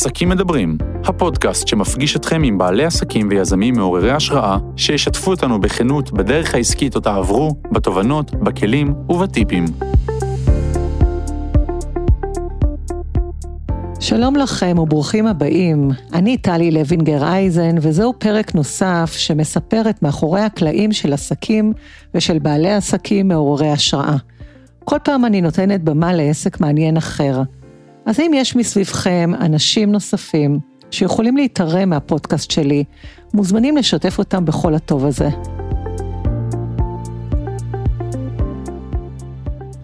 עסקים מדברים, הפודקאסט שמפגיש אתכם עם בעלי עסקים ויזמים מעוררי השראה, שישתפו אותנו בכנות בדרך העסקית אותה עברו, בתובנות, בכלים ובטיפים. שלום לכם וברוכים הבאים. אני טלי לוינגר אייזן, וזהו פרק נוסף שמספר את מאחורי הקלעים של עסקים ושל בעלי עסקים מעוררי השראה. כל פעם אני נותנת במה לעסק מעניין אחר. אז אם יש מסביבכם אנשים נוספים שיכולים להתערם מהפודקאסט שלי, מוזמנים לשתף אותם בכל הטוב הזה.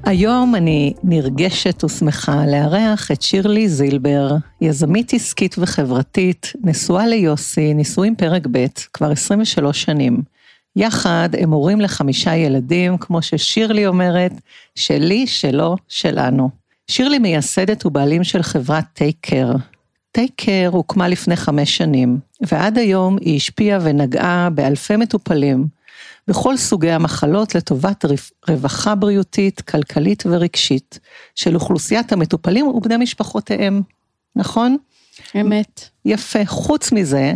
היום אני נרגשת ושמחה לארח את שירלי זילבר, יזמית עסקית וחברתית, נשואה ליוסי, נישואים פרק ב', כבר 23 שנים. יחד הם הורים לחמישה ילדים, כמו ששירלי אומרת, שלי, שלו, שלנו. שירלי מייסדת ובעלים של חברת טייק קר. טייק קר הוקמה לפני חמש שנים, ועד היום היא השפיעה ונגעה באלפי מטופלים, בכל סוגי המחלות לטובת רווחה בריאותית, כלכלית ורגשית, של אוכלוסיית המטופלים ובני משפחותיהם, נכון? אמת. יפה. חוץ מזה,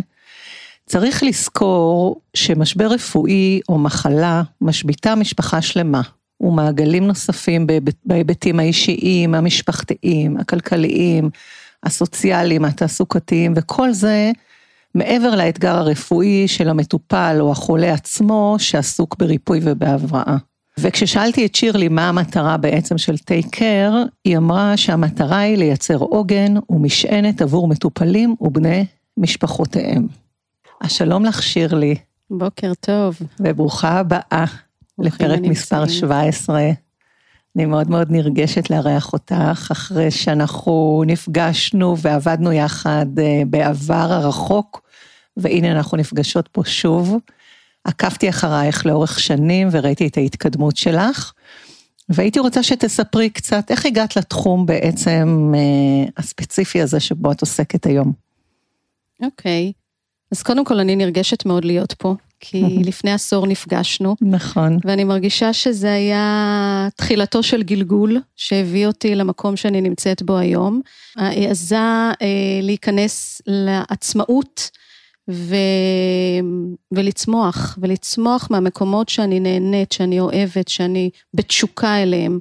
צריך לזכור שמשבר רפואי או מחלה משביתה משפחה שלמה. ומעגלים נוספים בהיבטים האישיים, המשפחתיים, הכלכליים, הסוציאליים, התעסוקתיים, וכל זה מעבר לאתגר הרפואי של המטופל או החולה עצמו, שעסוק בריפוי ובהבראה. וכששאלתי את שירלי מה המטרה בעצם של טייק קר, היא אמרה שהמטרה היא לייצר עוגן ומשענת עבור מטופלים ובני משפחותיהם. אז שלום לך שירלי. בוקר טוב. וברוכה הבאה. לפרק מספר 17. אני מאוד מאוד נרגשת לארח אותך, אחרי שאנחנו נפגשנו ועבדנו יחד אה, בעבר הרחוק, והנה אנחנו נפגשות פה שוב. עקבתי אחרייך לאורך שנים וראיתי את ההתקדמות שלך, והייתי רוצה שתספרי קצת איך הגעת לתחום בעצם אה, הספציפי הזה שבו את עוסקת היום. אוקיי, okay. אז קודם כל אני נרגשת מאוד להיות פה. כי לפני עשור נפגשנו. נכון. ואני מרגישה שזה היה תחילתו של גלגול שהביא אותי למקום שאני נמצאת בו היום. העזה אה, להיכנס לעצמאות ו... ולצמוח, ולצמוח מהמקומות שאני נהנית, שאני אוהבת, שאני בתשוקה אליהם.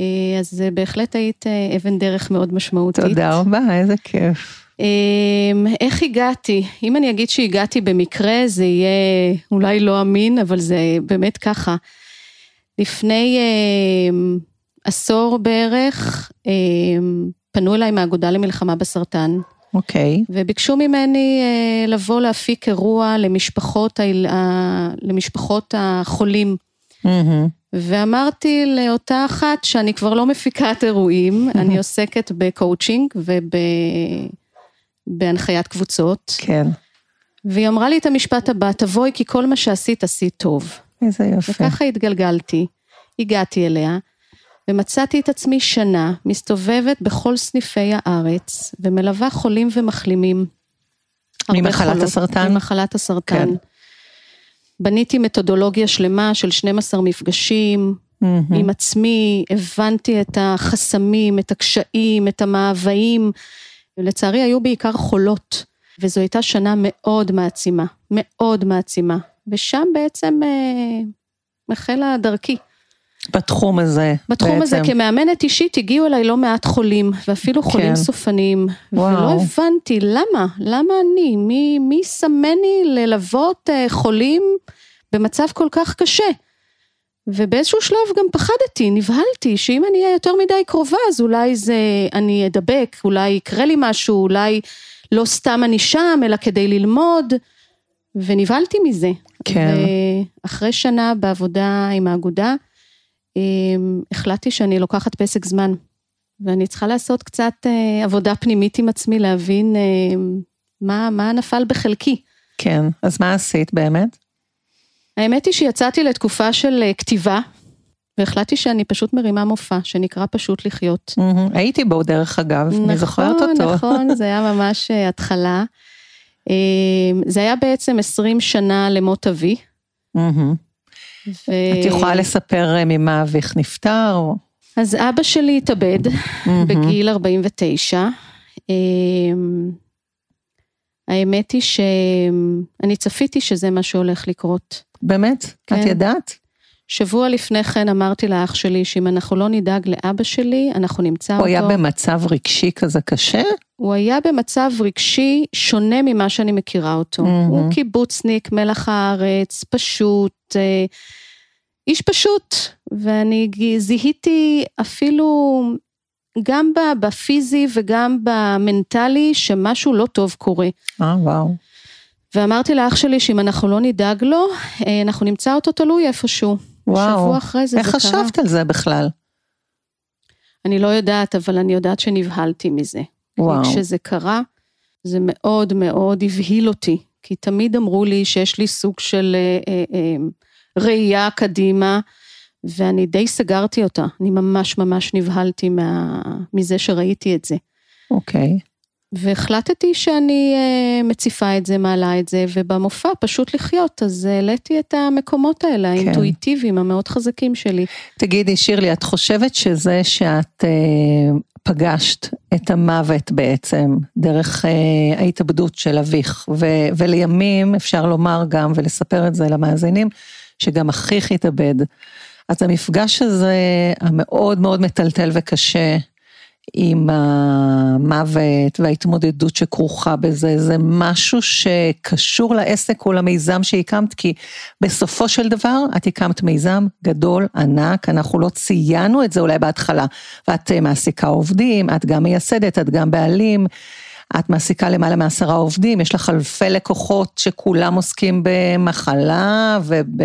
אה, אז בהחלט היית אה, אבן דרך מאוד משמעותית. תודה רבה, איזה כיף. אמ, איך הגעתי? אם אני אגיד שהגעתי במקרה, זה יהיה אולי לא אמין, אבל זה באמת ככה. לפני אמ, עשור בערך, אמ, פנו אליי מהאגודה למלחמה בסרטן. אוקיי. אוקיי. וביקשו ממני אה, לבוא להפיק אירוע למשפחות, למשפחות החולים. Mm-hmm. ואמרתי לאותה אחת שאני כבר לא מפיקת אירועים, אני עוסקת בקואוצ'ינג וב... בהנחיית קבוצות. כן. והיא אמרה לי את המשפט הבא, תבואי כי כל מה שעשית עשית טוב. איזה יופי. וככה התגלגלתי, הגעתי אליה, ומצאתי את עצמי שנה מסתובבת בכל סניפי הארץ, ומלווה חולים ומחלימים. ממחלת הסרטן? ממחלת הסרטן. כן. בניתי מתודולוגיה שלמה של 12 מפגשים mm-hmm. עם עצמי, הבנתי את החסמים, את הקשיים, את המאוויים. ולצערי היו בעיקר חולות, וזו הייתה שנה מאוד מעצימה, מאוד מעצימה, ושם בעצם אה, החלה דרכי. בתחום הזה. בתחום בעצם. הזה, כמאמנת אישית הגיעו אליי לא מעט חולים, ואפילו חולים כן. סופניים. וואו. ולא הבנתי, למה? למה אני? מי, מי סמני ללוות אה, חולים במצב כל כך קשה? ובאיזשהו שלב גם פחדתי, נבהלתי, שאם אני אהיה יותר מדי קרובה, אז אולי זה, אני אדבק, אולי יקרה לי משהו, אולי לא סתם אני שם, אלא כדי ללמוד, ונבהלתי מזה. כן. ואחרי שנה בעבודה עם האגודה, אמ, החלטתי שאני לוקחת פסק זמן, ואני צריכה לעשות קצת אה, עבודה פנימית עם עצמי, להבין אה, מה, מה נפל בחלקי. כן, אז מה עשית באמת? האמת היא שיצאתי לתקופה של אה, כתיבה, והחלטתי שאני פשוט מרימה מופע, שנקרא פשוט לחיות. הייתי בו דרך אגב, אני זוכרת אותו. נכון, נכון, זה היה ממש אה, התחלה. אה, זה היה בעצם 20 שנה למות אבי. את יכולה לספר ממה אביך נפטר? אז אבא שלי התאבד בגיל 49. אמ, האמת היא שאני צפיתי שזה מה שהולך לקרות. באמת? כן. את ידעת? שבוע לפני כן אמרתי לאח שלי שאם אנחנו לא נדאג לאבא שלי, אנחנו נמצא הוא אותו. הוא היה במצב רגשי כזה קשה? הוא היה במצב רגשי שונה ממה שאני מכירה אותו. Mm-hmm. הוא קיבוצניק, מלח הארץ, פשוט, אה, איש פשוט, ואני זיהיתי אפילו גם בפיזי וגם במנטלי שמשהו לא טוב קורה. אה, וואו. ואמרתי לאח שלי שאם אנחנו לא נדאג לו, אה, אנחנו נמצא אותו תלוי איפשהו. וואו. שבוע אחרי זה זה קרה. איך חשבת על זה בכלל? אני לא יודעת, אבל אני יודעת שנבהלתי מזה. וואו. כשזה קרה, זה מאוד מאוד הבהיל אותי, כי תמיד אמרו לי שיש לי סוג של אה, אה, אה, ראייה קדימה, ואני די סגרתי אותה. אני ממש ממש נבהלתי מה, מזה שראיתי את זה. אוקיי. Okay. והחלטתי שאני אה, מציפה את זה, מעלה את זה, ובמופע פשוט לחיות, אז העליתי את המקומות האלה, כן. האינטואיטיביים, המאוד חזקים שלי. תגידי, שירלי, את חושבת שזה שאת אה, פגשת את המוות בעצם, דרך אה, ההתאבדות של אביך, ו- ולימים אפשר לומר גם, ולספר את זה למאזינים, שגם אחיך התאבד. אז המפגש הזה, המאוד מאוד מטלטל וקשה, עם המוות וההתמודדות שכרוכה בזה, זה משהו שקשור לעסק או למיזם שהקמת, כי בסופו של דבר את הקמת מיזם גדול, ענק, אנחנו לא ציינו את זה אולי בהתחלה, ואת מעסיקה עובדים, את גם מייסדת, את גם בעלים. את מעסיקה למעלה מעשרה עובדים, יש לך אלפי לקוחות שכולם עוסקים במחלה וב...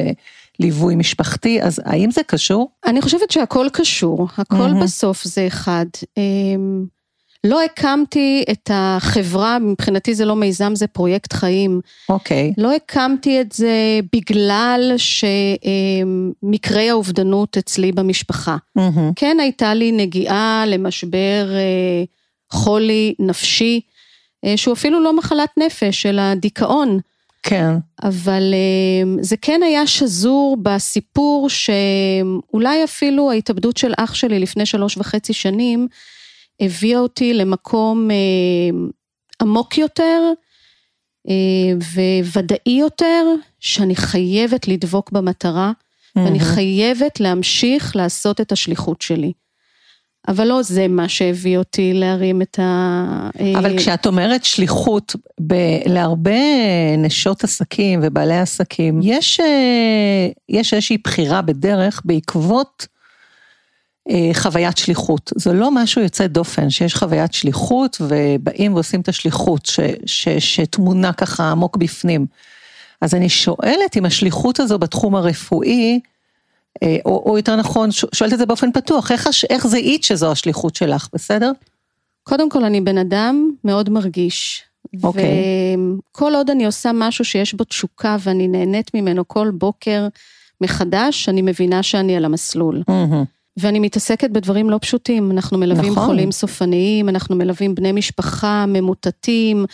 ליווי משפחתי, אז האם זה קשור? אני חושבת שהכל קשור, הכל mm-hmm. בסוף זה אחד. אמ, לא הקמתי את החברה, מבחינתי זה לא מיזם, זה פרויקט חיים. אוקיי. Okay. לא הקמתי את זה בגלל שמקרי האובדנות אצלי במשפחה. Mm-hmm. כן הייתה לי נגיעה למשבר אה, חולי נפשי, אה, שהוא אפילו לא מחלת נפש, אלא דיכאון. כן. אבל אה, זה כן היה שזור בסיפור שאולי אפילו ההתאבדות של אח שלי לפני שלוש וחצי שנים הביאה אותי למקום אה, עמוק יותר אה, וודאי יותר, שאני חייבת לדבוק במטרה, mm-hmm. ואני חייבת להמשיך לעשות את השליחות שלי. אבל לא זה מה שהביא אותי להרים את ה... אבל כשאת אומרת שליחות, ב- להרבה נשות עסקים ובעלי עסקים, יש, אה, יש איזושהי בחירה בדרך בעקבות אה, חוויית שליחות. זה לא משהו יוצא דופן, שיש חוויית שליחות ובאים ועושים את השליחות ש, ש, שתמונה ככה עמוק בפנים. אז אני שואלת אם השליחות הזו בתחום הרפואי, אה, או, או יותר נכון, שואלת את זה באופן פתוח, איך, איך זיהית שזו השליחות שלך, בסדר? קודם כל, אני בן אדם מאוד מרגיש. אוקיי. וכל עוד אני עושה משהו שיש בו תשוקה ואני נהנית ממנו כל בוקר מחדש, אני מבינה שאני על המסלול. Mm-hmm. ואני מתעסקת בדברים לא פשוטים, אנחנו מלווים נכון. חולים סופניים, אנחנו מלווים בני משפחה ממוטטים,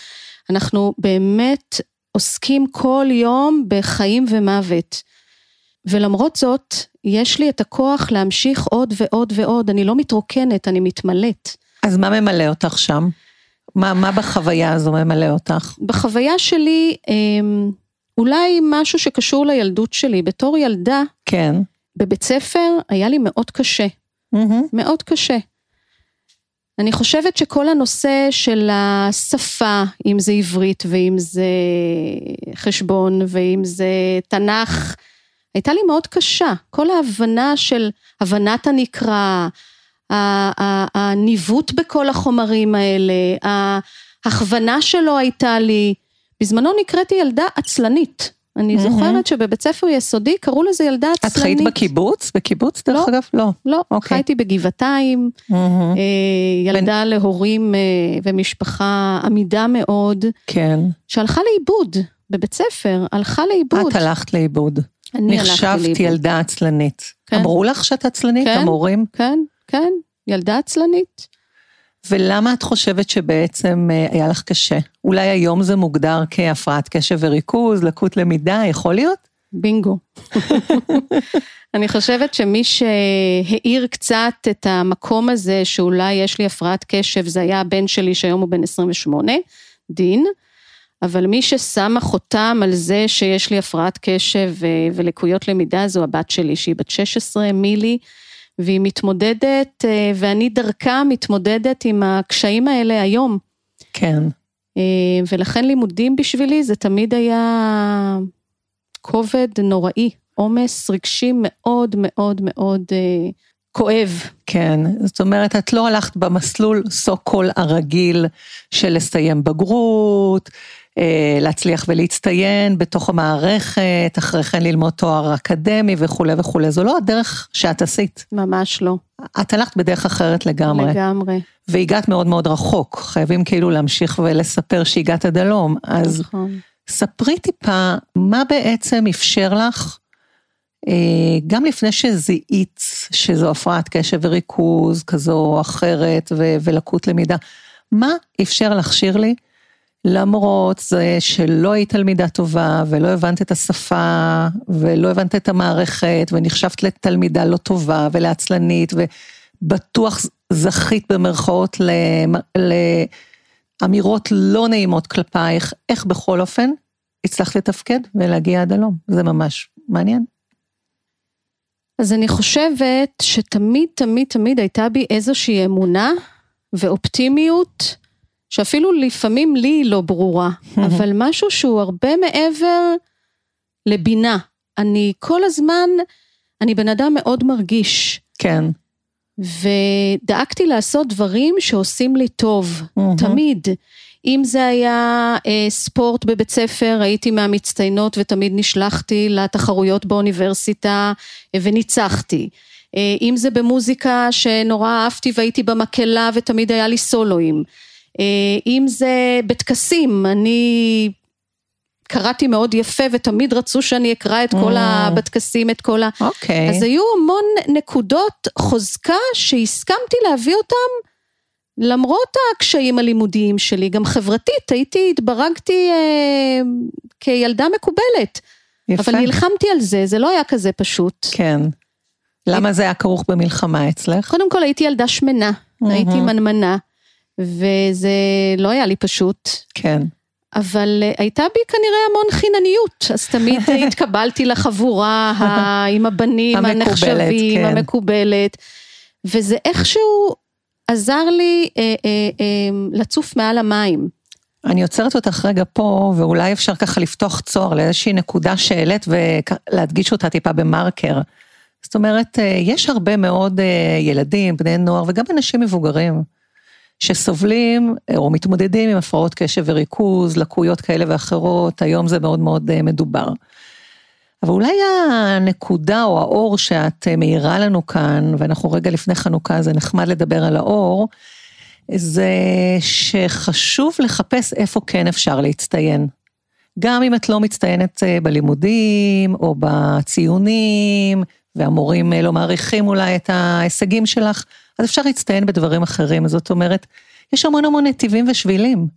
אנחנו באמת עוסקים כל יום בחיים ומוות. ולמרות זאת, יש לי את הכוח להמשיך עוד ועוד ועוד, אני לא מתרוקנת, אני מתמלאת. אז מה ממלא אותך שם? מה, מה בחוויה הזו ממלא אותך? בחוויה שלי, אמ, אולי משהו שקשור לילדות שלי. בתור ילדה, כן. בבית ספר היה לי מאוד קשה. Mm-hmm. מאוד קשה. אני חושבת שכל הנושא של השפה, אם זה עברית ואם זה חשבון ואם זה תנ"ך, הייתה לי מאוד קשה. כל ההבנה של הבנת הנקרא, הניווט בכל החומרים האלה, ההכוונה שלו הייתה לי, בזמנו נקראתי ילדה עצלנית. אני זוכרת שבבית ספר יסודי קראו לזה ילדה עצלנית. את חיית בקיבוץ? בקיבוץ דרך לא, אגב? לא. לא, okay. אוקיי. חייתי בגבעתיים, אה, ילדה בין... להורים אה, ומשפחה עמידה מאוד. כן. שהלכה לאיבוד בבית ספר, הלכה לאיבוד. את הלכת לאיבוד. נחשבת ילדה עצלנית. כן. אמרו לך שאת עצלנית, כן, המורים? כן, כן, ילדה עצלנית. ולמה את חושבת שבעצם אה, היה לך קשה? אולי היום זה מוגדר כהפרעת קשב וריכוז, לקות למידה, יכול להיות? בינגו. אני חושבת שמי שהאיר קצת את המקום הזה שאולי יש לי הפרעת קשב, זה היה הבן שלי שהיום הוא בן 28, דין, אבל מי ששמה חותם על זה שיש לי הפרעת קשב ולקויות למידה זו הבת שלי, שהיא בת 16, מילי, והיא מתמודדת, אה, ואני דרכה מתמודדת עם הקשיים האלה היום. כן. אה, ולכן לימודים בשבילי זה תמיד היה כובד נוראי, עומס רגשי מאוד מאוד מאוד אה, כואב. כן, זאת אומרת, את לא הלכת במסלול סו קול הרגיל של לסיים בגרות, אה, להצליח ולהצטיין בתוך המערכת, אחרי כן ללמוד תואר אקדמי וכולי וכולי, זו לא הדרך שאת עשית. ממש לא. את הלכת בדרך אחרת לגמרי. לגמרי. והגעת מאוד מאוד רחוק, חייבים כאילו להמשיך ולספר שהגעת עד הלום. אז נכון. ספרי טיפה, מה בעצם אפשר לך, אה, גם לפני שזיהית שזו הפרעת קשב וריכוז כזו או אחרת ולקות למידה, מה אפשר לך, שירלי, למרות זה שלא היית תלמידה טובה ולא הבנת את השפה ולא הבנת את המערכת ונחשבת לתלמידה לא טובה ולעצלנית ובטוח זכית במרכאות לאמירות לא נעימות כלפייך, איך בכל אופן הצלחת לתפקד ולהגיע עד הלום, זה ממש מעניין. אז אני חושבת שתמיד תמיד תמיד הייתה בי איזושהי אמונה ואופטימיות שאפילו לפעמים לי היא לא ברורה, אבל משהו שהוא הרבה מעבר לבינה. אני כל הזמן, אני בן אדם מאוד מרגיש. כן. ודאגתי לעשות דברים שעושים לי טוב, תמיד. אם זה היה אה, ספורט בבית ספר, הייתי מהמצטיינות ותמיד נשלחתי לתחרויות באוניברסיטה אה, וניצחתי. אה, אם זה במוזיקה שנורא אהבתי והייתי במקהלה ותמיד היה לי סולואים. אה, אם זה בטקסים, אני קראתי מאוד יפה ותמיד רצו שאני אקרא את כל ה... בטקסים, את כל ה... אוקיי. אז היו המון נקודות חוזקה שהסכמתי להביא אותם למרות הקשיים הלימודיים שלי, גם חברתית, הייתי, התברגתי אה, כילדה מקובלת. יפה. אבל נלחמתי על זה, זה לא היה כזה פשוט. כן. למה זה היה כרוך במלחמה אצלך? קודם כל הייתי ילדה שמנה, mm-hmm. הייתי מנמנה. וזה לא היה לי פשוט. כן. אבל אה, הייתה בי כנראה המון חינניות, אז תמיד התקבלתי לחבורה עם הבנים הנחשבים, כן. המקובלת, וזה איכשהו עזר לי אה, אה, אה, לצוף מעל המים. אני עוצרת אותך רגע פה, ואולי אפשר ככה לפתוח צוהר לאיזושהי נקודה שהעלית ולהדגיש אותה טיפה במרקר. זאת אומרת, אה, יש הרבה מאוד אה, ילדים, בני נוער וגם אנשים מבוגרים. שסובלים או מתמודדים עם הפרעות קשב וריכוז, לקויות כאלה ואחרות, היום זה מאוד מאוד אה, מדובר. אבל אולי הנקודה או האור שאת אה, מאירה לנו כאן, ואנחנו רגע לפני חנוכה, זה נחמד לדבר על האור, זה שחשוב לחפש איפה כן אפשר להצטיין. גם אם את לא מצטיינת אה, בלימודים או בציונים, והמורים לא מעריכים אולי את ההישגים שלך, אז אפשר להצטיין בדברים אחרים, זאת אומרת, יש המון המון נתיבים ושבילים.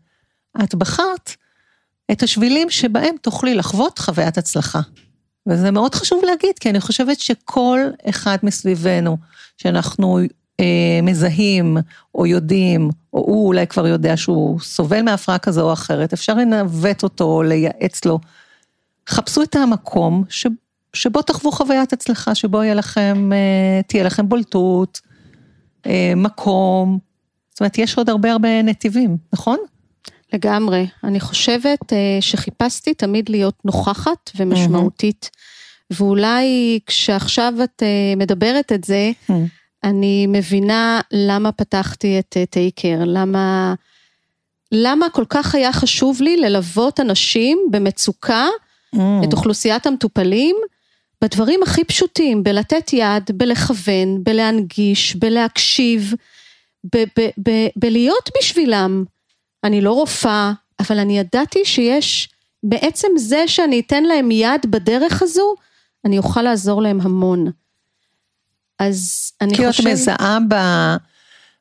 את בחרת את השבילים שבהם תוכלי לחוות חוויית הצלחה. וזה מאוד חשוב להגיד, כי אני חושבת שכל אחד מסביבנו, שאנחנו אה, מזהים או יודעים, או הוא אולי כבר יודע שהוא סובל מהפרעה כזו או אחרת, אפשר לנווט אותו, או לייעץ לו. חפשו את המקום ש, שבו תחוו חוויית הצלחה, שבו לכם, אה, תהיה לכם בולטות, מקום, זאת אומרת, יש עוד הרבה הרבה נתיבים, נכון? לגמרי. אני חושבת אה, שחיפשתי תמיד להיות נוכחת ומשמעותית, mm-hmm. ואולי כשעכשיו את אה, מדברת את זה, mm-hmm. אני מבינה למה פתחתי את טייקר, למה, למה כל כך היה חשוב לי ללוות אנשים במצוקה, mm. את אוכלוסיית המטופלים, בדברים הכי פשוטים, בלתת יד, בלכוון, בלהנגיש, בלהקשיב, בלהיות בשבילם. אני לא רופאה, אבל אני ידעתי שיש, בעצם זה שאני אתן להם יד בדרך הזו, אני אוכל לעזור להם המון. אז אני חושבת... כי את מזהה ב...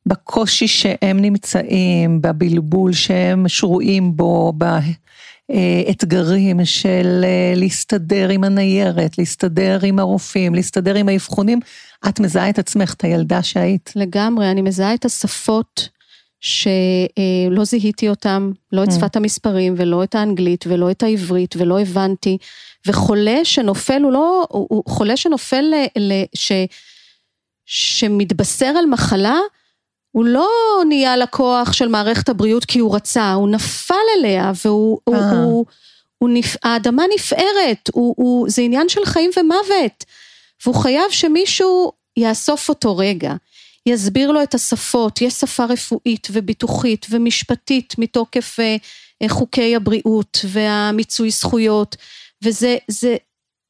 בקושי שהם נמצאים, בבלבול שהם שרויים בו, אתגרים של אה, להסתדר עם הניירת, להסתדר עם הרופאים, להסתדר עם האבחונים, את מזהה את עצמך, את הילדה שהיית. לגמרי, אני מזהה את השפות שלא זיהיתי אותם, לא את mm. שפת המספרים ולא את האנגלית ולא את העברית ולא הבנתי, וחולה שנופל הוא לא, הוא חולה שנופל, ל, ש, שמתבשר על מחלה, הוא לא נהיה לקוח של מערכת הבריאות כי הוא רצה, הוא נפל אליה והוא, הוא, אה. הוא, הוא נפ... האדמה נפערת, הוא, הוא, זה עניין של חיים ומוות, והוא חייב שמישהו יאסוף אותו רגע, יסביר לו את השפות, יש שפה רפואית וביטוחית ומשפטית מתוקף אה, חוקי הבריאות והמיצוי זכויות, וזה זה,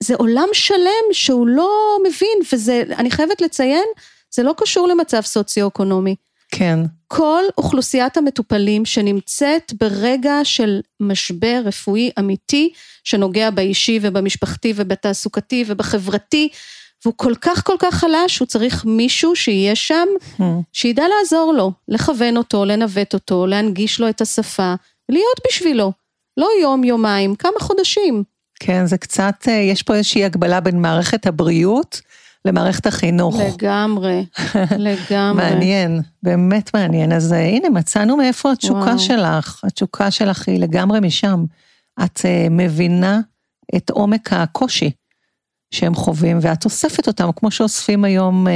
זה עולם שלם שהוא לא מבין, וזה, אני חייבת לציין, זה לא קשור למצב סוציו-אקונומי. כן. כל אוכלוסיית המטופלים שנמצאת ברגע של משבר רפואי אמיתי, שנוגע באישי ובמשפחתי ובתעסוקתי ובחברתי, והוא כל כך כל כך חלש, הוא צריך מישהו שיהיה שם, hmm. שידע לעזור לו, לכוון אותו, לנווט אותו, להנגיש לו את השפה, להיות בשבילו. לא יום, יומיים, כמה חודשים. כן, זה קצת, אה, יש פה איזושהי הגבלה בין מערכת הבריאות למערכת החינוך. לגמרי, לגמרי. מעניין, באמת מעניין. אז אה, הנה, מצאנו מאיפה התשוקה וואו. שלך. התשוקה שלך היא לגמרי משם. את uh, מבינה את עומק הקושי שהם חווים, ואת אוספת אותם, כמו שאוספים היום, uh,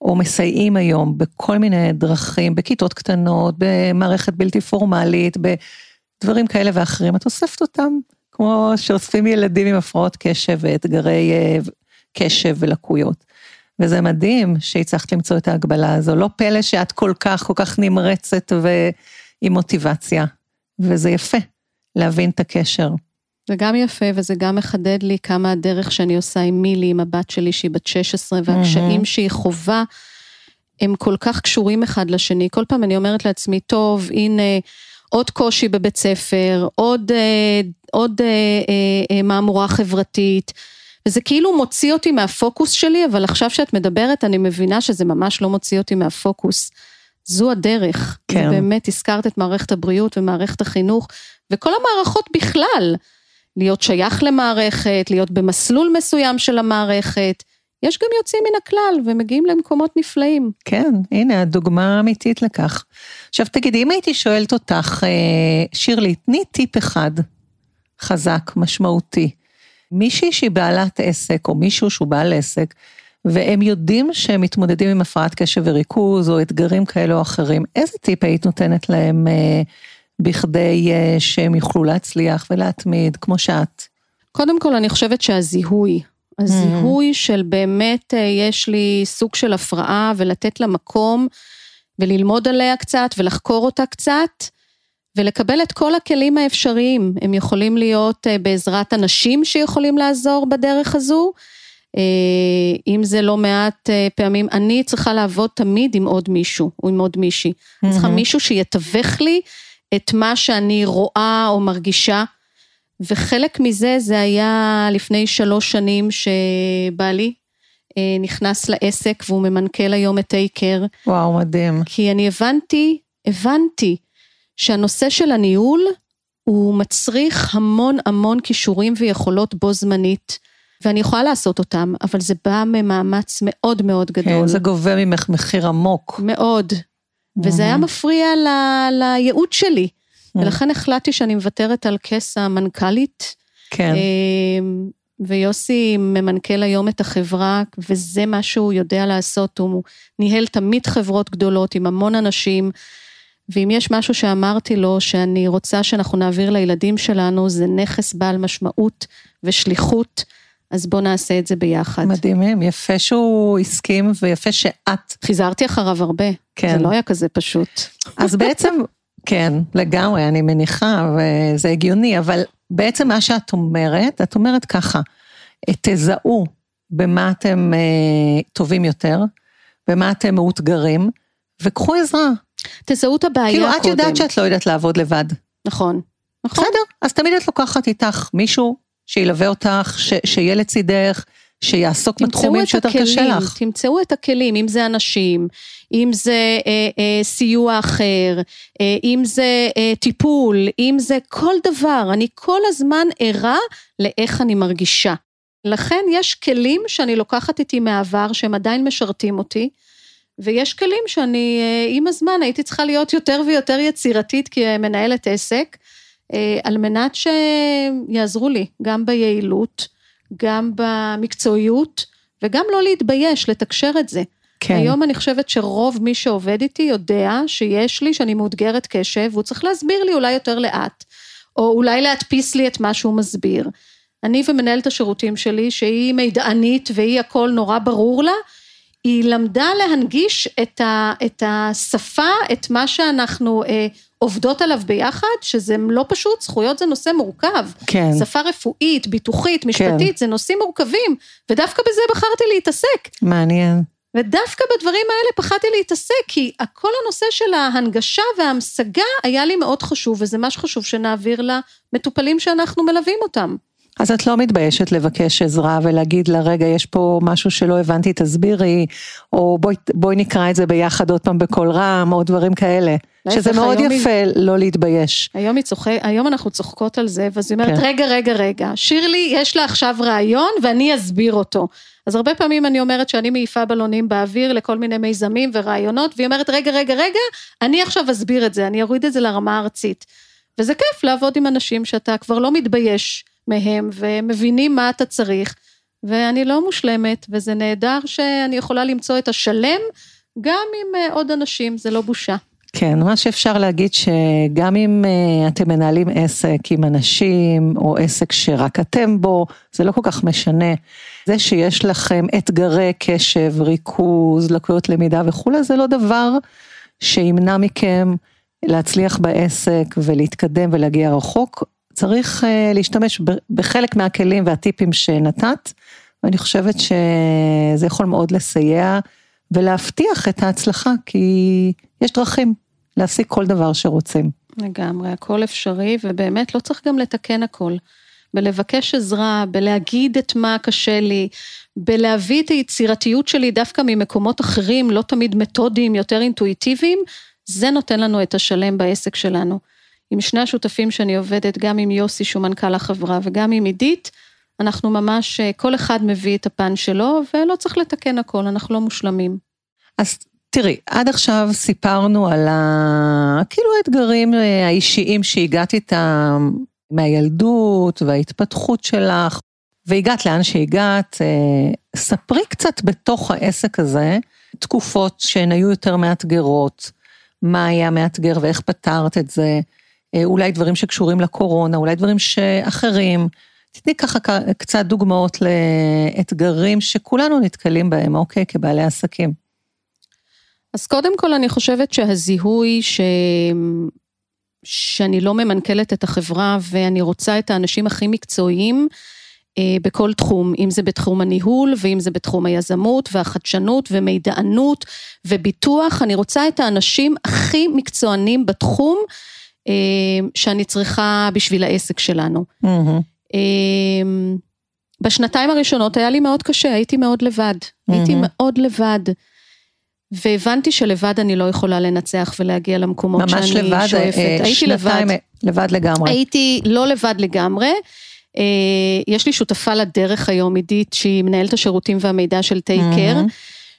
או מסייעים היום, בכל מיני דרכים, בכיתות קטנות, במערכת בלתי פורמלית, בדברים כאלה ואחרים. את אוספת אותם, כמו שאוספים ילדים עם הפרעות קשב ואתגרי uh, קשב ולקויות. וזה מדהים שהצלחת למצוא את ההגבלה הזו, לא פלא שאת כל כך, כל כך נמרצת ועם מוטיבציה, וזה יפה להבין את הקשר. זה גם יפה וזה גם מחדד לי כמה הדרך שאני עושה עם מילי, עם הבת שלי שהיא בת 16, והקשיים mm-hmm. שהיא חווה, הם כל כך קשורים אחד לשני. כל פעם אני אומרת לעצמי, טוב, הנה עוד קושי בבית ספר, עוד, אה, עוד אה, אה, אה, מהמורה חברתית. וזה כאילו מוציא אותי מהפוקוס שלי, אבל עכשיו שאת מדברת, אני מבינה שזה ממש לא מוציא אותי מהפוקוס. זו הדרך. כן. באמת, הזכרת את מערכת הבריאות ומערכת החינוך, וכל המערכות בכלל. להיות שייך למערכת, להיות במסלול מסוים של המערכת. יש גם יוצאים מן הכלל ומגיעים למקומות נפלאים. כן, הנה הדוגמה האמיתית לכך. עכשיו תגידי, אם הייתי שואלת אותך, אה, שירלי, תני טיפ אחד חזק, משמעותי, מישהי שהיא בעלת עסק, או מישהו שהוא בעל עסק, והם יודעים שהם מתמודדים עם הפרעת קשב וריכוז, או אתגרים כאלה או אחרים, איזה טיפ היית נותנת להם אה, בכדי אה, שהם יוכלו להצליח ולהתמיד, כמו שאת? קודם כל, אני חושבת שהזיהוי, הזיהוי mm-hmm. של באמת אה, יש לי סוג של הפרעה ולתת לה מקום וללמוד עליה קצת ולחקור אותה קצת, ולקבל את כל הכלים האפשריים. הם יכולים להיות אה, בעזרת אנשים שיכולים לעזור בדרך הזו. אה, אם זה לא מעט אה, פעמים, אני צריכה לעבוד תמיד עם עוד מישהו, או עם עוד מישהי. Mm-hmm. אני צריכה מישהו שיתווך לי את מה שאני רואה או מרגישה. וחלק מזה, זה היה לפני שלוש שנים שבעלי נכנס לעסק והוא ממנכ"ל היום את טייקר. וואו, מדהים. כי אני הבנתי, הבנתי שהנושא של הניהול הוא מצריך המון המון כישורים ויכולות בו זמנית. ואני יכולה לעשות אותם, אבל זה בא ממאמץ מאוד מאוד כן, גדול. כן, זה גובה ממך מחיר עמוק. מאוד. וזה היה מפריע ל, לייעוד שלי. ולכן החלטתי שאני מוותרת על כס המנכ"לית. כן. אמ, ויוסי ממנכ"ל היום את החברה, וזה מה שהוא יודע לעשות, הוא ניהל תמיד חברות גדולות עם המון אנשים. ואם יש משהו שאמרתי לו שאני רוצה שאנחנו נעביר לילדים שלנו, זה נכס בעל משמעות ושליחות, אז בוא נעשה את זה ביחד. מדהימים, יפה שהוא הסכים ויפה שאת... חיזרתי אחריו הרבה, כן. זה לא היה כזה פשוט. אז בעצם, כן, לגמרי, אני מניחה, וזה הגיוני, אבל בעצם מה שאת אומרת, את אומרת ככה, תזהו במה אתם אה, טובים יותר, במה אתם מאותגרים, וקחו עזרה. תזהו את הבעיה כאילו, קודם. כאילו, את יודעת שאת לא יודעת לעבוד לבד. נכון. נכון. בסדר, אז תמיד את לוקחת איתך מישהו שילווה אותך, ש, שיהיה לצידך, שיעסוק בתחומים שיותר קשה לך. תמצאו את הכלים, אם זה אנשים, אם זה אה, אה, סיוע אחר, אה, אם זה אה, טיפול, אם זה כל דבר, אני כל הזמן ערה לאיך אני מרגישה. לכן יש כלים שאני לוקחת איתי מהעבר שהם עדיין משרתים אותי, ויש כלים שאני אה, עם הזמן הייתי צריכה להיות יותר ויותר יצירתית כמנהלת עסק, אה, על מנת שיעזרו לי גם ביעילות, גם במקצועיות, וגם לא להתבייש, לתקשר את זה. כן. היום אני חושבת שרוב מי שעובד איתי יודע שיש לי, שאני מאותגרת קשב, והוא צריך להסביר לי אולי יותר לאט, או אולי להדפיס לי את מה שהוא מסביר. אני ומנהלת השירותים שלי, שהיא מידענית והיא הכל נורא ברור לה, היא למדה להנגיש את, ה, את השפה, את מה שאנחנו אה, עובדות עליו ביחד, שזה לא פשוט, זכויות זה נושא מורכב. כן. שפה רפואית, ביטוחית, משפטית, כן. זה נושאים מורכבים, ודווקא בזה בחרתי להתעסק. מעניין. ודווקא בדברים האלה פחדתי להתעסק, כי כל הנושא של ההנגשה וההמשגה היה לי מאוד חשוב, וזה מה שחשוב שנעביר למטופלים שאנחנו מלווים אותם. אז את לא מתביישת לבקש עזרה ולהגיד לה, רגע, יש פה משהו שלא הבנתי, תסבירי, או בואי, בואי נקרא את זה ביחד עוד פעם בקול רם, או דברים כאלה. שזה מאוד יפה היא... לא להתבייש. היום צוחק, היום אנחנו צוחקות על זה, ואז היא אומרת, כן. רגע, רגע, רגע, שירלי, יש לה עכשיו רעיון ואני אסביר אותו. אז הרבה פעמים אני אומרת שאני מעיפה בלונים באוויר לכל מיני מיזמים ורעיונות, והיא אומרת, רגע, רגע, רגע, אני עכשיו אסביר את זה, אני אוריד את זה לרמה הארצית. וזה כיף לעבוד עם אנשים שאתה כבר לא מתבייש מהם, והם מבינים מה אתה צריך, ואני לא מושלמת, וזה נהדר שאני יכולה למצוא את השלם גם עם אה, עוד אנשים, זה לא בושה. כן, מה שאפשר להגיד שגם אם uh, אתם מנהלים עסק עם אנשים, או עסק שרק אתם בו, זה לא כל כך משנה. זה שיש לכם אתגרי קשב, ריכוז, לקויות למידה וכולי, זה לא דבר שימנע מכם להצליח בעסק ולהתקדם ולהגיע רחוק. צריך uh, להשתמש בחלק מהכלים והטיפים שנתת, ואני חושבת שזה יכול מאוד לסייע ולהבטיח את ההצלחה, כי יש דרכים. להשיג כל דבר שרוצים. לגמרי, הכל אפשרי, ובאמת לא צריך גם לתקן הכל. בלבקש עזרה, בלהגיד את מה קשה לי, בלהביא את היצירתיות שלי דווקא ממקומות אחרים, לא תמיד מתודיים, יותר אינטואיטיביים, זה נותן לנו את השלם בעסק שלנו. עם שני השותפים שאני עובדת, גם עם יוסי שהוא מנכ"ל החברה וגם עם עידית, אנחנו ממש, כל אחד מביא את הפן שלו ולא צריך לתקן הכל, אנחנו לא מושלמים. אז תראי, עד עכשיו סיפרנו על ה... כאילו האתגרים אה, האישיים שהגעת איתם מהילדות וההתפתחות שלך, והגעת לאן שהגעת. אה, ספרי קצת בתוך העסק הזה, תקופות שהן היו יותר מאתגרות, מה היה מאתגר ואיך פתרת את זה, אה, אולי דברים שקשורים לקורונה, אולי דברים שאחרים. תתני ככה קצת דוגמאות לאתגרים שכולנו נתקלים בהם, אוקיי, כבעלי עסקים. אז קודם כל אני חושבת שהזיהוי ש... שאני לא ממנכלת את החברה ואני רוצה את האנשים הכי מקצועיים אה, בכל תחום, אם זה בתחום הניהול ואם זה בתחום היזמות והחדשנות ומידענות וביטוח, אני רוצה את האנשים הכי מקצוענים בתחום אה, שאני צריכה בשביל העסק שלנו. Mm-hmm. בשנתיים הראשונות היה לי מאוד קשה, הייתי מאוד לבד. הייתי מאוד לבד. והבנתי שלבד אני לא יכולה לנצח ולהגיע למקומות שאני לבד, אה, שואפת. ממש לבד, הייתי לבד. לבד לגמרי. הייתי לא לבד לגמרי. אה, יש לי שותפה לדרך היום, עידית, שהיא מנהלת השירותים והמידע של טייקר. Mm-hmm.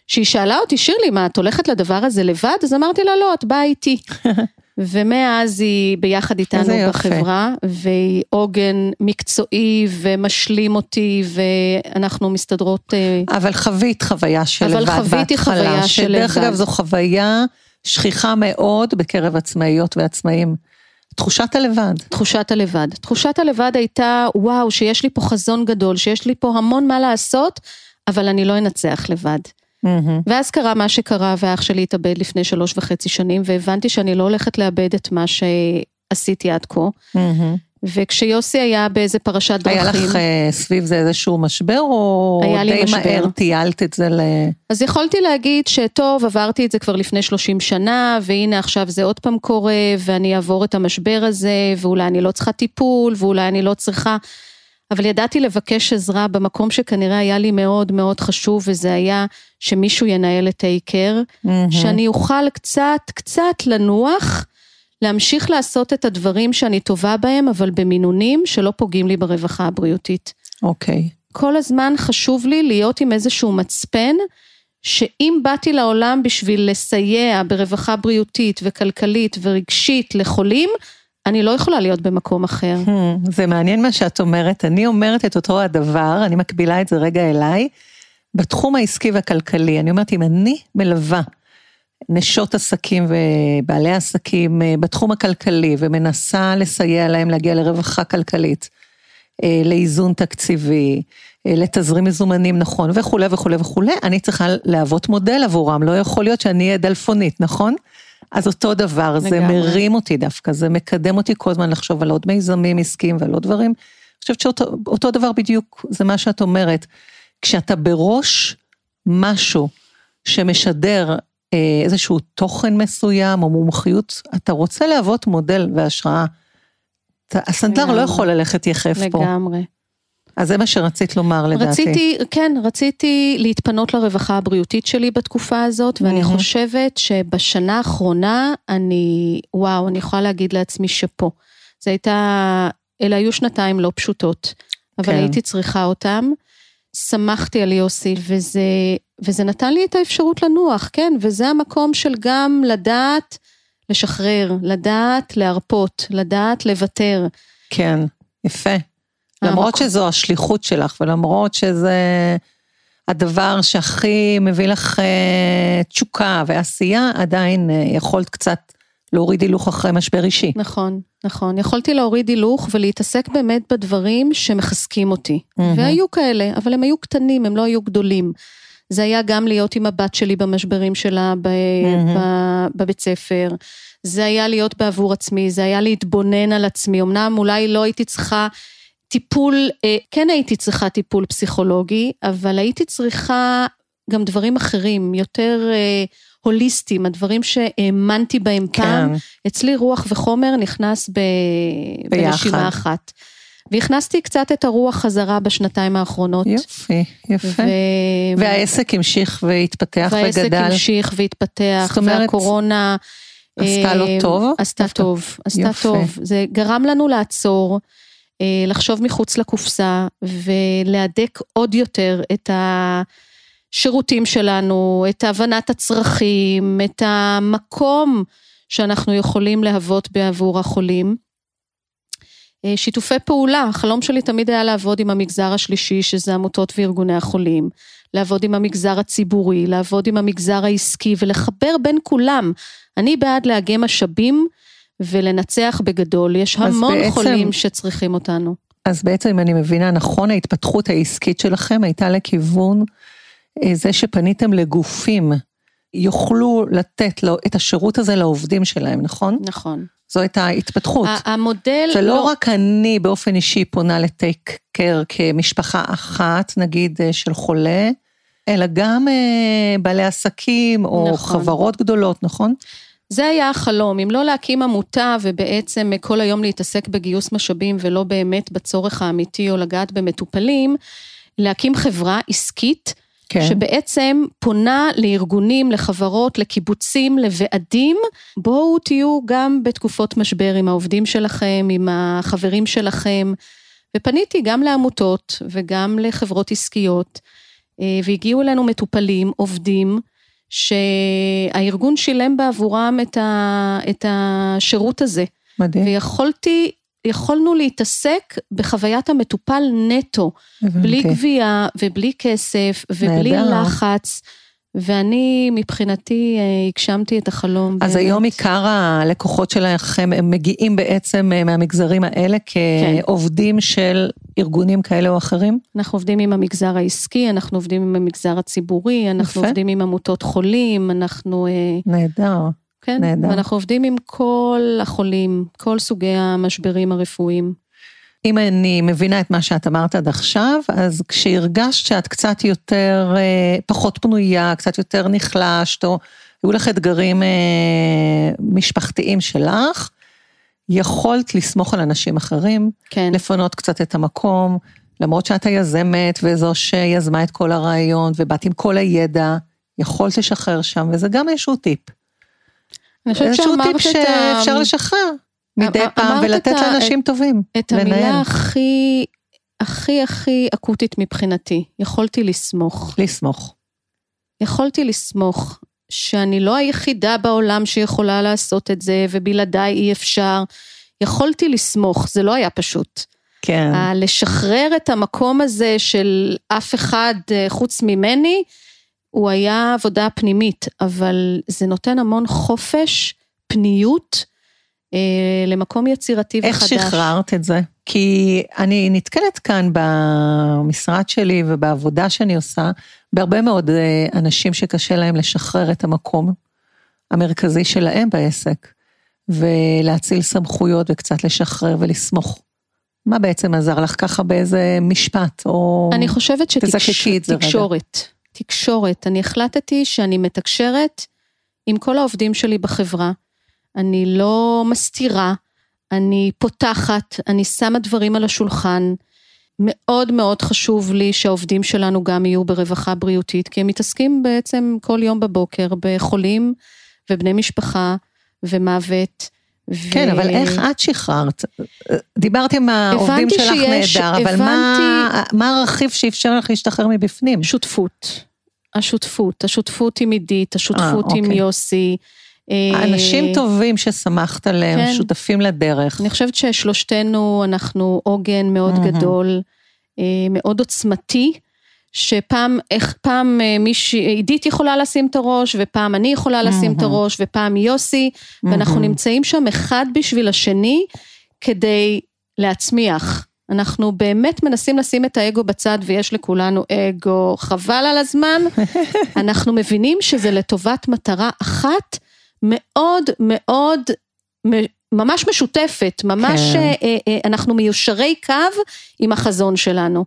שהיא שאלה אותי, שירלי, מה, את הולכת לדבר הזה לבד? אז אמרתי לה, לא, את באה איתי. ומאז היא ביחד איתנו בחברה, והיא עוגן מקצועי ומשלים אותי, ואנחנו מסתדרות... אה, אבל חווית חוויה של לבד בהתחלה. אבל חוויתי חוויה של לבד. שדרך אגב זו חוויה שכיחה מאוד בקרב עצמאיות ועצמאים. תחושת הלבד. תחושת הלבד. תחושת הלבד הייתה, וואו, שיש לי פה חזון גדול, שיש לי פה המון מה לעשות, אבל אני לא אנצח לבד. Mm-hmm. ואז קרה מה שקרה, ואח שלי התאבד לפני שלוש וחצי שנים, והבנתי שאני לא הולכת לאבד את מה שעשיתי עד כה. Mm-hmm. וכשיוסי היה באיזה פרשת דרכים... היה לך uh, סביב זה איזשהו משבר, או די משבר. מהר טיילת את זה ל... אז יכולתי להגיד שטוב, עברתי את זה כבר לפני 30 שנה, והנה עכשיו זה עוד פעם קורה, ואני אעבור את המשבר הזה, ואולי אני לא צריכה טיפול, ואולי אני לא צריכה... אבל ידעתי לבקש עזרה במקום שכנראה היה לי מאוד מאוד חשוב, וזה היה שמישהו ינהל את העיקר, mm-hmm. שאני אוכל קצת, קצת לנוח, להמשיך לעשות את הדברים שאני טובה בהם, אבל במינונים שלא פוגעים לי ברווחה הבריאותית. אוקיי. Okay. כל הזמן חשוב לי להיות עם איזשהו מצפן, שאם באתי לעולם בשביל לסייע ברווחה בריאותית וכלכלית ורגשית לחולים, אני לא יכולה להיות במקום אחר. Hmm, זה מעניין מה שאת אומרת, אני אומרת את אותו הדבר, אני מקבילה את זה רגע אליי, בתחום העסקי והכלכלי, אני אומרת, אם אני מלווה נשות עסקים ובעלי עסקים אה, בתחום הכלכלי ומנסה לסייע להם להגיע לרווחה כלכלית, אה, לאיזון תקציבי, אה, לתזרים מזומנים נכון וכולי וכולי וכולי, אני צריכה להוות מודל עבורם, לא יכול להיות שאני אהיה דלפונית, נכון? אז אותו דבר, לגמרי. זה מרים אותי דווקא, זה מקדם אותי כל הזמן לחשוב על עוד מיזמים עסקיים ועל עוד דברים. אני חושבת שאותו דבר בדיוק, זה מה שאת אומרת. כשאתה בראש משהו שמשדר אה, איזשהו תוכן מסוים או מומחיות, אתה רוצה להוות מודל והשראה. הסנדלר לא יכול ללכת יחף לגמרי. פה. לגמרי. אז זה מה שרצית לומר לדעתי. רציתי, כן, רציתי להתפנות לרווחה הבריאותית שלי בתקופה הזאת, ואני mm-hmm. חושבת שבשנה האחרונה אני, וואו, אני יכולה להגיד לעצמי שאפו. זה הייתה, אלה היו שנתיים לא פשוטות, אבל כן. הייתי צריכה אותם. שמחתי על יוסי, וזה, וזה נתן לי את האפשרות לנוח, כן, וזה המקום של גם לדעת לשחרר, לדעת להרפות, לדעת לוותר. כן, יפה. למרות שזו השליחות שלך, ולמרות שזה הדבר שהכי מביא לך אה, תשוקה ועשייה, עדיין אה, יכולת קצת להוריד הילוך אחרי משבר אישי. נכון, נכון. יכולתי להוריד הילוך ולהתעסק באמת בדברים שמחזקים אותי. Mm-hmm. והיו כאלה, אבל הם היו קטנים, הם לא היו גדולים. זה היה גם להיות עם הבת שלי במשברים שלה ב- mm-hmm. בבית ספר. זה היה להיות בעבור עצמי, זה היה להתבונן על עצמי. אמנם אולי לא הייתי צריכה טיפול, אה, כן הייתי צריכה טיפול פסיכולוגי, אבל הייתי צריכה גם דברים אחרים, יותר אה, הוליסטיים, הדברים שהאמנתי בהם כן. פעם. אצלי רוח וחומר נכנס ב... בנשימה אחת. והכנסתי קצת את הרוח חזרה בשנתיים האחרונות. יופי, יפה. ו... והעסק המשיך והתפתח והעסק וגדל. והעסק המשיך והתפתח, זאת אומרת, והקורונה... עשתה לו טוב? עשתה טוב, עשתה. טוב. זה גרם לנו לעצור. אה, לחשוב מחוץ לקופסה ולהדק עוד יותר את השירותים שלנו, את הבנת הצרכים, את המקום שאנחנו יכולים להוות בעבור החולים. אה, שיתופי פעולה, החלום שלי תמיד היה לעבוד עם המגזר השלישי, שזה עמותות וארגוני החולים, לעבוד עם המגזר הציבורי, לעבוד עם המגזר העסקי ולחבר בין כולם. אני בעד לאגם משאבים ולנצח בגדול, יש המון בעצם, חולים שצריכים אותנו. אז בעצם אם אני מבינה נכון, ההתפתחות העסקית שלכם הייתה לכיוון אה, זה שפניתם לגופים, יוכלו לתת לו את השירות הזה לעובדים שלהם, נכון? נכון. זו הייתה ההתפתחות. המודל זה לא... לא רק אני באופן אישי פונה לטייק קר כמשפחה אחת, נגיד אה, של חולה, אלא גם אה, בעלי עסקים או נכון. חברות גדולות, נכון? זה היה החלום, אם לא להקים עמותה ובעצם כל היום להתעסק בגיוס משאבים ולא באמת בצורך האמיתי או לגעת במטופלים, להקים חברה עסקית. כן. שבעצם פונה לארגונים, לחברות, לקיבוצים, לוועדים, בואו תהיו גם בתקופות משבר עם העובדים שלכם, עם החברים שלכם, ופניתי גם לעמותות וגם לחברות עסקיות, אה, והגיעו אלינו מטופלים, עובדים, שהארגון שילם בעבורם את, ה, את השירות הזה. מדהים. ויכולתי, יכולנו להתעסק בחוויית המטופל נטו, הבנתי. בלי גבייה ובלי כסף ובלי נהדר. לחץ. ואני מבחינתי אה, הגשמתי את החלום. אז באמת. היום עיקר הלקוחות שלכם, הם מגיעים בעצם אה, מהמגזרים האלה כעובדים כן. של ארגונים כאלה או אחרים? אנחנו עובדים עם המגזר העסקי, אנחנו עובדים עם המגזר הציבורי, אנחנו יפה. עובדים עם עמותות חולים, אנחנו... אה, נהדר. כן, נהדר. ואנחנו עובדים עם כל החולים, כל סוגי המשברים הרפואיים. אם אני מבינה את מה שאת אמרת עד עכשיו, אז כשהרגשת שאת קצת יותר, אה, פחות פנויה, קצת יותר נחלשת, או היו לך אתגרים אה, משפחתיים שלך, יכולת לסמוך על אנשים אחרים, כן. לפנות קצת את המקום, למרות שאת היזמת וזו שיזמה את כל הרעיון ובאת עם כל הידע, יכולת לשחרר שם, וזה גם איזשהו טיפ. אני חושבת שאמרת את ה... איזשהו טיפ שאפשר לשחרר מדי פעם ולתת לאנשים טובים. את המילה הכי, הכי הכי אקוטית מבחינתי, יכולתי לסמוך. לסמוך. יכולתי לסמוך שאני לא היחידה בעולם שיכולה לעשות את זה, ובלעדיי אי אפשר. יכולתי לסמוך, זה לא היה פשוט. כן. לשחרר את המקום הזה של אף אחד אה, חוץ ממני, הוא היה עבודה פנימית, אבל זה נותן המון חופש, פניות, אה, למקום יצירתי איך וחדש. איך שחררת את זה? כי אני נתקלת כאן במשרד שלי ובעבודה שאני עושה, בהרבה מאוד אה, אנשים שקשה להם לשחרר את המקום המרכזי שלהם בעסק, ולהציל סמכויות וקצת לשחרר ולסמוך. מה בעצם עזר לך ככה באיזה משפט, או אני חושבת שתקשורת, תקשורת. אני החלטתי שאני מתקשרת עם כל העובדים שלי בחברה. אני לא מסתירה, אני פותחת, אני שמה דברים על השולחן. מאוד מאוד חשוב לי שהעובדים שלנו גם יהיו ברווחה בריאותית, כי הם מתעסקים בעצם כל יום בבוקר בחולים ובני משפחה ומוות. כן, ו... אבל איך את שחררת? דיברת עם העובדים שלך שיש, נהדר, אבל הבנתי... מה, מה הרכיב שאפשר לך להשתחרר מבפנים? שותפות. השותפות, השותפות עם עידית, השותפות 아, עם אוקיי. יוסי. אנשים טובים ששמחת עליהם, כן. שותפים לדרך. אני חושבת ששלושתנו, אנחנו עוגן מאוד mm-hmm. גדול, אה, מאוד עוצמתי, שפעם, איך, פעם אה, מישהי, עידית יכולה לשים את הראש, ופעם אני יכולה לשים mm-hmm. את הראש, ופעם יוסי, mm-hmm. ואנחנו נמצאים שם אחד בשביל השני, כדי להצמיח. אנחנו באמת מנסים לשים את האגו בצד ויש לכולנו אגו חבל על הזמן. אנחנו מבינים שזה לטובת מטרה אחת מאוד מאוד ממש משותפת, ממש כן. אה, אה, אה, אנחנו מיושרי קו עם החזון שלנו.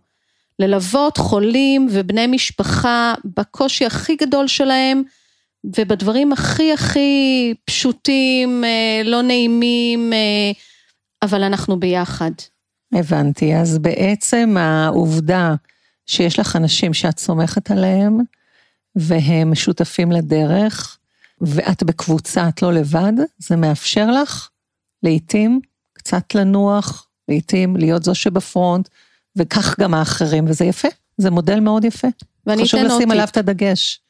ללוות חולים ובני משפחה בקושי הכי גדול שלהם ובדברים הכי הכי פשוטים, לא נעימים, אבל אנחנו ביחד. הבנתי, אז בעצם העובדה שיש לך אנשים שאת סומכת עליהם והם שותפים לדרך, ואת בקבוצה, את לא לבד, זה מאפשר לך לעתים קצת לנוח, לעתים להיות זו שבפרונט, וכך גם האחרים, וזה יפה, זה מודל מאוד יפה. ואני חשוב לשים עליו את הדגש.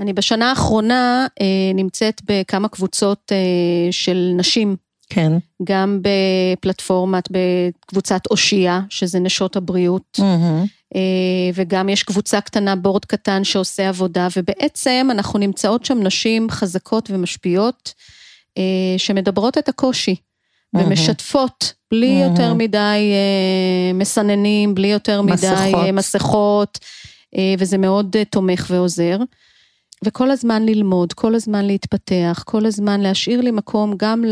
אני בשנה האחרונה אה, נמצאת בכמה קבוצות אה, של נשים. כן. גם בפלטפורמת, בקבוצת אושייה, שזה נשות הבריאות. Mm-hmm. אה, וגם יש קבוצה קטנה, בורד קטן שעושה עבודה, ובעצם אנחנו נמצאות שם נשים חזקות ומשפיעות, אה, שמדברות את הקושי, ומשתפות, בלי יותר מדי אה, מסננים, בלי יותר מדי מסכות, מסכות וזה מאוד תומך ועוזר. וכל הזמן ללמוד, כל הזמן להתפתח, כל הזמן להשאיר לי מקום גם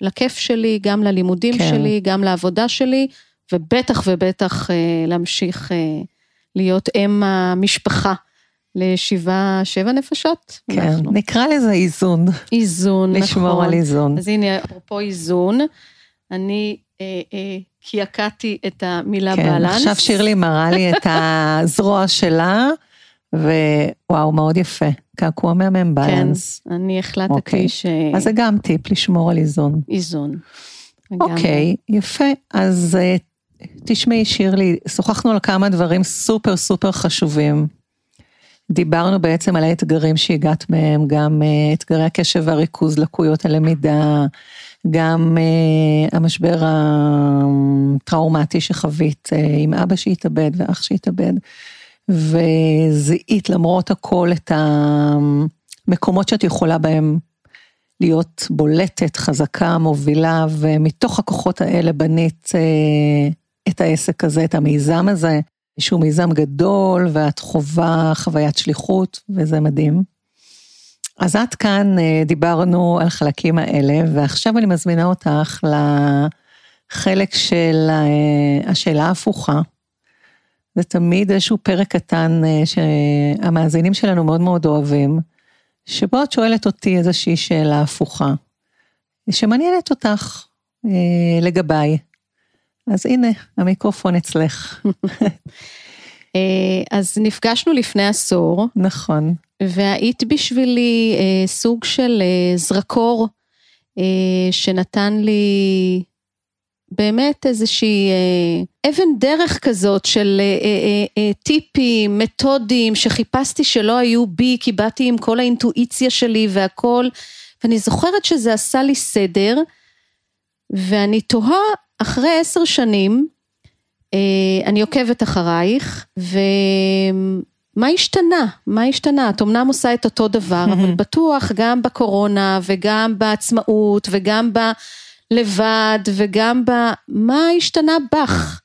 לכיף שלי, גם ללימודים כן. שלי, גם לעבודה שלי, ובטח ובטח אה, להמשיך אה, להיות אם המשפחה לשבעה, שבע נפשות. כן, אנחנו. נקרא לזה איזון. איזון, לשמור נכון. לשמור על איזון. אז הנה, אפרופו איזון, אני אה, אה, קעקעתי את המילה כן, בלנס. עכשיו שירלי מראה לי את הזרוע שלה, ווואו, מאוד יפה. קעקוע מהמם בלנס. כן, אני החלטתי אוקיי. ש... אז זה גם טיפ, לשמור על איזון. איזון. אוקיי, יפה. אז אה, תשמעי, שירלי, שוחחנו על כמה דברים סופר סופר חשובים. דיברנו בעצם על האתגרים שהגעת מהם, גם uh, אתגרי הקשב והריכוז, לקויות הלמידה, גם uh, המשבר הטראומטי שחווית uh, עם אבא שהתאבד ואח שהתאבד, וזיהית למרות הכל את המקומות שאת יכולה בהם להיות בולטת, חזקה, מובילה, ומתוך הכוחות האלה בנית uh, את העסק הזה, את המיזם הזה, שהוא מיזם גדול ואת חווה חוויית שליחות, וזה מדהים. אז עד כאן אה, דיברנו על חלקים האלה, ועכשיו אני מזמינה אותך לחלק של אה, השאלה ההפוכה. זה תמיד איזשהו פרק קטן אה, שהמאזינים שלנו מאוד מאוד אוהבים, שבו את שואלת אותי איזושהי שאלה הפוכה. שמעניינת אותך אה, לגביי. אז הנה, המיקרופון אצלך. אה, אז נפגשנו לפני עשור. נכון. והיית בשבילי אה, סוג של אה, זרקור אה, שנתן לי באמת איזושהי אה, אבן דרך כזאת של אה, אה, טיפים, מתודים שחיפשתי שלא היו בי, כי באתי עם כל האינטואיציה שלי והכל, ואני זוכרת שזה עשה לי סדר, ואני תוהה אחרי עשר שנים, אני עוקבת אחרייך, ומה השתנה? מה השתנה? את אמנם עושה את אותו דבר, אבל בטוח גם בקורונה וגם בעצמאות וגם בלבד וגם ב... מה השתנה בך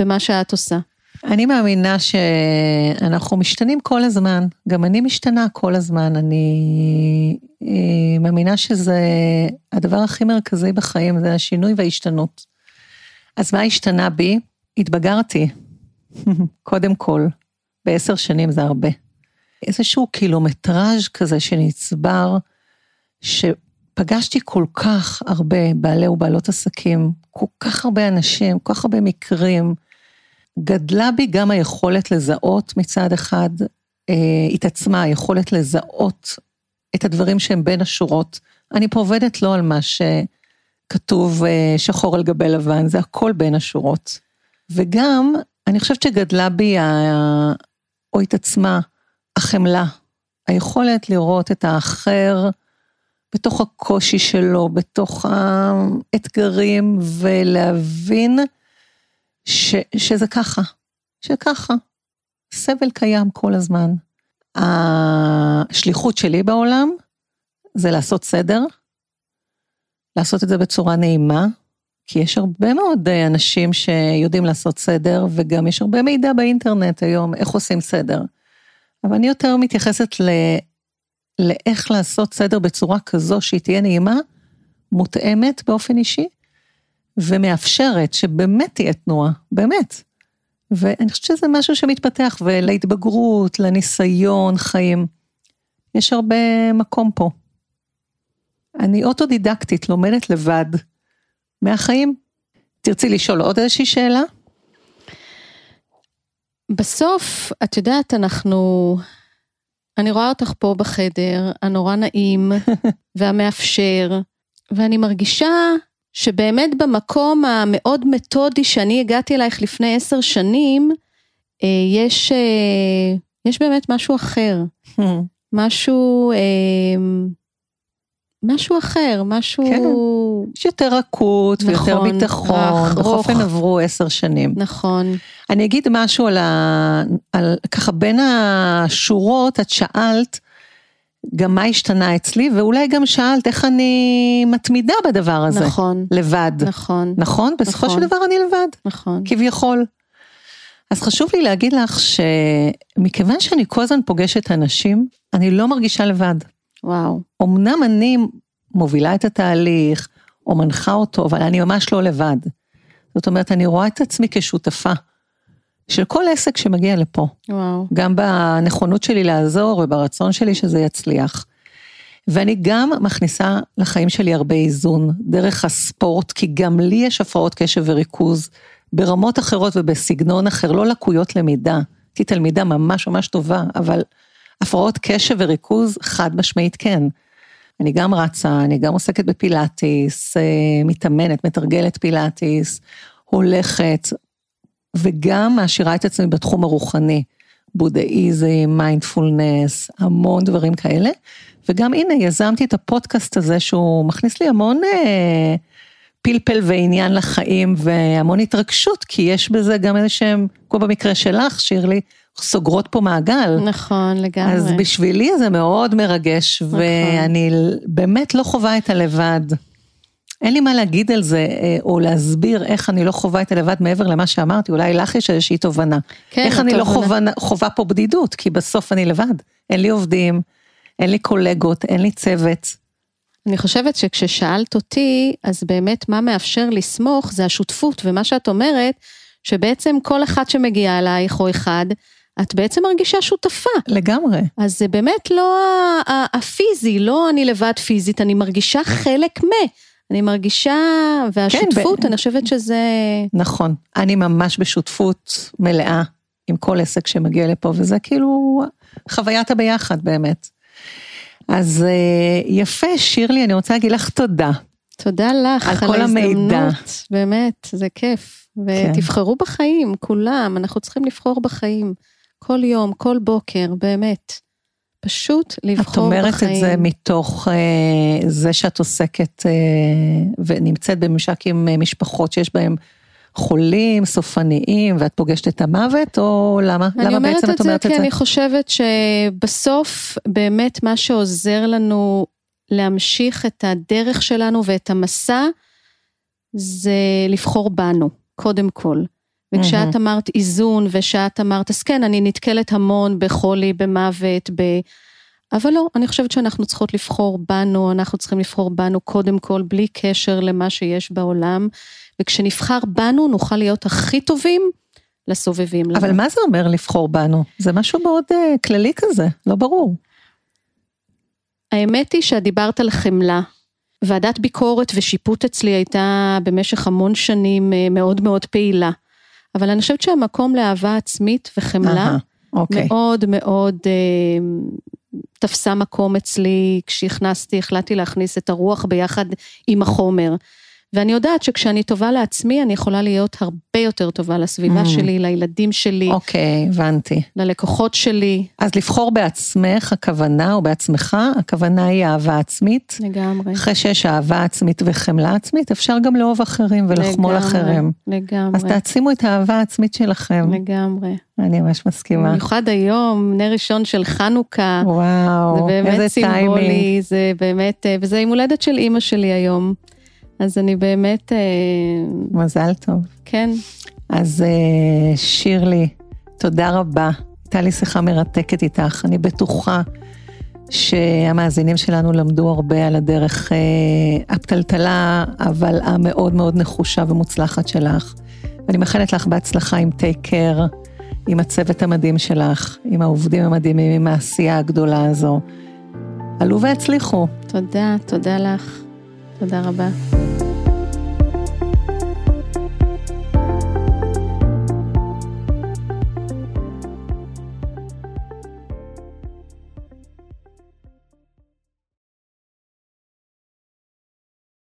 במה שאת עושה? אני מאמינה שאנחנו משתנים כל הזמן, גם אני משתנה כל הזמן, אני אה, מאמינה שזה הדבר הכי מרכזי בחיים, זה השינוי וההשתנות. אז מה השתנה בי? התבגרתי, קודם כל, בעשר שנים זה הרבה. איזשהו קילומטראז' כזה שנצבר, שפגשתי כל כך הרבה בעלי ובעלות עסקים, כל כך הרבה אנשים, כל כך הרבה מקרים, גדלה בי גם היכולת לזהות מצד אחד, אה, התעצמה היכולת לזהות את הדברים שהם בין השורות. אני פה עובדת לא על מה שכתוב אה, שחור על גבי לבן, זה הכל בין השורות. וגם, אני חושבת שגדלה בי, ה... או התעצמה, החמלה, היכולת לראות את האחר בתוך הקושי שלו, בתוך האתגרים, ולהבין ש, שזה ככה, שככה. סבל קיים כל הזמן. השליחות שלי בעולם זה לעשות סדר, לעשות את זה בצורה נעימה, כי יש הרבה מאוד אנשים שיודעים לעשות סדר, וגם יש הרבה מידע באינטרנט היום איך עושים סדר. אבל אני יותר מתייחסת ל... לאיך לעשות סדר בצורה כזו שהיא תהיה נעימה, מותאמת באופן אישי, ומאפשרת שבאמת תהיה תנועה, באמת. ואני חושבת שזה משהו שמתפתח, ולהתבגרות, לניסיון חיים. יש הרבה מקום פה. אני אוטודידקטית, לומדת לבד מהחיים. תרצי לשאול עוד איזושהי שאלה? בסוף, את יודעת, אנחנו... אני רואה אותך פה בחדר, הנורא נעים והמאפשר, ואני מרגישה שבאמת במקום המאוד מתודי שאני הגעתי אלייך לפני עשר שנים, אה, יש, אה, יש באמת משהו אחר. משהו, אה, משהו אחר, משהו... כן, יש יותר רכות נכון, ויותר ביטחון. רך, בכל אופן עברו עשר שנים. נכון. אני אגיד משהו על ה... על, ככה בין השורות, את שאלת, גם מה השתנה אצלי, ואולי גם שאלת איך אני מתמידה בדבר הזה. נכון. לבד. נכון. נכון? בסופו נכון. של דבר אני לבד. נכון. כביכול. אז חשוב לי להגיד לך שמכיוון שאני כל הזמן פוגשת אנשים, אני לא מרגישה לבד. וואו. אמנם אני מובילה את התהליך, או מנחה אותו, אבל אני ממש לא לבד. זאת אומרת, אני רואה את עצמי כשותפה. של כל עסק שמגיע לפה. וואו. גם בנכונות שלי לעזור וברצון שלי שזה יצליח. ואני גם מכניסה לחיים שלי הרבה איזון, דרך הספורט, כי גם לי יש הפרעות קשב וריכוז, ברמות אחרות ובסגנון אחר, לא לקויות למידה. הייתי תלמידה ממש ממש טובה, אבל הפרעות קשב וריכוז, חד משמעית כן. אני גם רצה, אני גם עוסקת בפילאטיס, אה, מתאמנת, מתרגלת פילאטיס, הולכת, וגם מעשירה את עצמי בתחום הרוחני, בודהיזם, מיינדפולנס, המון דברים כאלה. וגם הנה, יזמתי את הפודקאסט הזה שהוא מכניס לי המון אה, פלפל ועניין לחיים והמון התרגשות, כי יש בזה גם איזה שהם, כמו במקרה שלך, שירלי, סוגרות פה מעגל. נכון, לגמרי. אז בשבילי זה מאוד מרגש, נכון. ואני באמת לא חווה את הלבד. אין לי מה להגיד על זה, אה, או להסביר איך אני לא חווה את הלבד מעבר למה שאמרתי, אולי לך יש איזושהי תובנה. כן, איך אני לא חווה, חווה פה בדידות, כי בסוף אני לבד. אין לי עובדים, אין לי קולגות, אין לי צוות. אני חושבת שכששאלת אותי, אז באמת מה מאפשר לסמוך זה השותפות, ומה שאת אומרת, שבעצם כל אחד שמגיע אלייך או אחד, את בעצם מרגישה שותפה. לגמרי. אז זה באמת לא הפיזי, לא אני לבד פיזית, אני מרגישה חלק מ... אני מרגישה, והשותפות, כן, אני חושבת שזה... נכון, אני ממש בשותפות מלאה עם כל עסק שמגיע לפה, וזה כאילו חוויית הביחד באמת. אז אה, יפה, שירלי, אני רוצה להגיד לך תודה. תודה לך על, על כל המידע. באמת, זה כיף. כן. ותבחרו כן. בחיים, כולם, אנחנו צריכים לבחור בחיים. כל יום, כל בוקר, באמת. פשוט לבחור בחיים. את אומרת בחיים. את זה מתוך אה, זה שאת עוסקת אה, ונמצאת בממשק עם אה, משפחות שיש בהן חולים, סופניים, ואת פוגשת את המוות, או למה? למה בעצם את אומרת את זה? אני אומרת את זה כי אני חושבת שבסוף באמת מה שעוזר לנו להמשיך את הדרך שלנו ואת המסע, זה לבחור בנו, קודם כל. וכשאת אמרת איזון, ושאת אמרת, אז כן, אני נתקלת המון בחולי, במוות, ב... אבל לא, אני חושבת שאנחנו צריכות לבחור בנו, אנחנו צריכים לבחור בנו קודם כל, בלי קשר למה שיש בעולם, וכשנבחר בנו, נוכל להיות הכי טובים לסובבים לנו. אבל מה זה אומר לבחור בנו? זה משהו מאוד uh, כללי כזה, לא ברור. האמת היא שאת דיברת על חמלה. ועדת ביקורת ושיפוט אצלי הייתה במשך המון שנים אה, מאוד מאוד פעילה. אבל אני חושבת שהמקום לאהבה עצמית וחמלה, Aha, okay. מאוד מאוד אה, תפסה מקום אצלי, כשהכנסתי, החלטתי להכניס את הרוח ביחד עם החומר. ואני יודעת שכשאני טובה לעצמי, אני יכולה להיות הרבה יותר טובה לסביבה mm. שלי, לילדים שלי. אוקיי, okay, הבנתי. ללקוחות שלי. אז לבחור בעצמך, הכוונה, או בעצמך, הכוונה היא אהבה עצמית. לגמרי. אחרי שיש אהבה עצמית וחמלה עצמית, אפשר גם לאהוב אחרים ולחמול לגמרי, אחרים. לגמרי. אז תעצימו את האהבה העצמית שלכם. לגמרי. אני ממש מסכימה. במיוחד היום, נר ראשון של חנוכה. וואו, איזה טיימינג. זה באמת סימבולי, זה באמת, אה, וזה יום הולדת של אימא שלי היום. אז אני באמת... אה, מזל טוב. כן. אז אה, שירלי, תודה רבה. הייתה לי שיחה מרתקת איתך. אני בטוחה שהמאזינים שלנו למדו הרבה על הדרך אה, הפתלתלה, אבל המאוד מאוד נחושה ומוצלחת שלך. ואני מאחלת לך בהצלחה עם טייק קר, עם הצוות המדהים שלך, עם העובדים המדהימים, עם העשייה הגדולה הזו. עלו והצליחו. תודה, תודה לך. תודה רבה.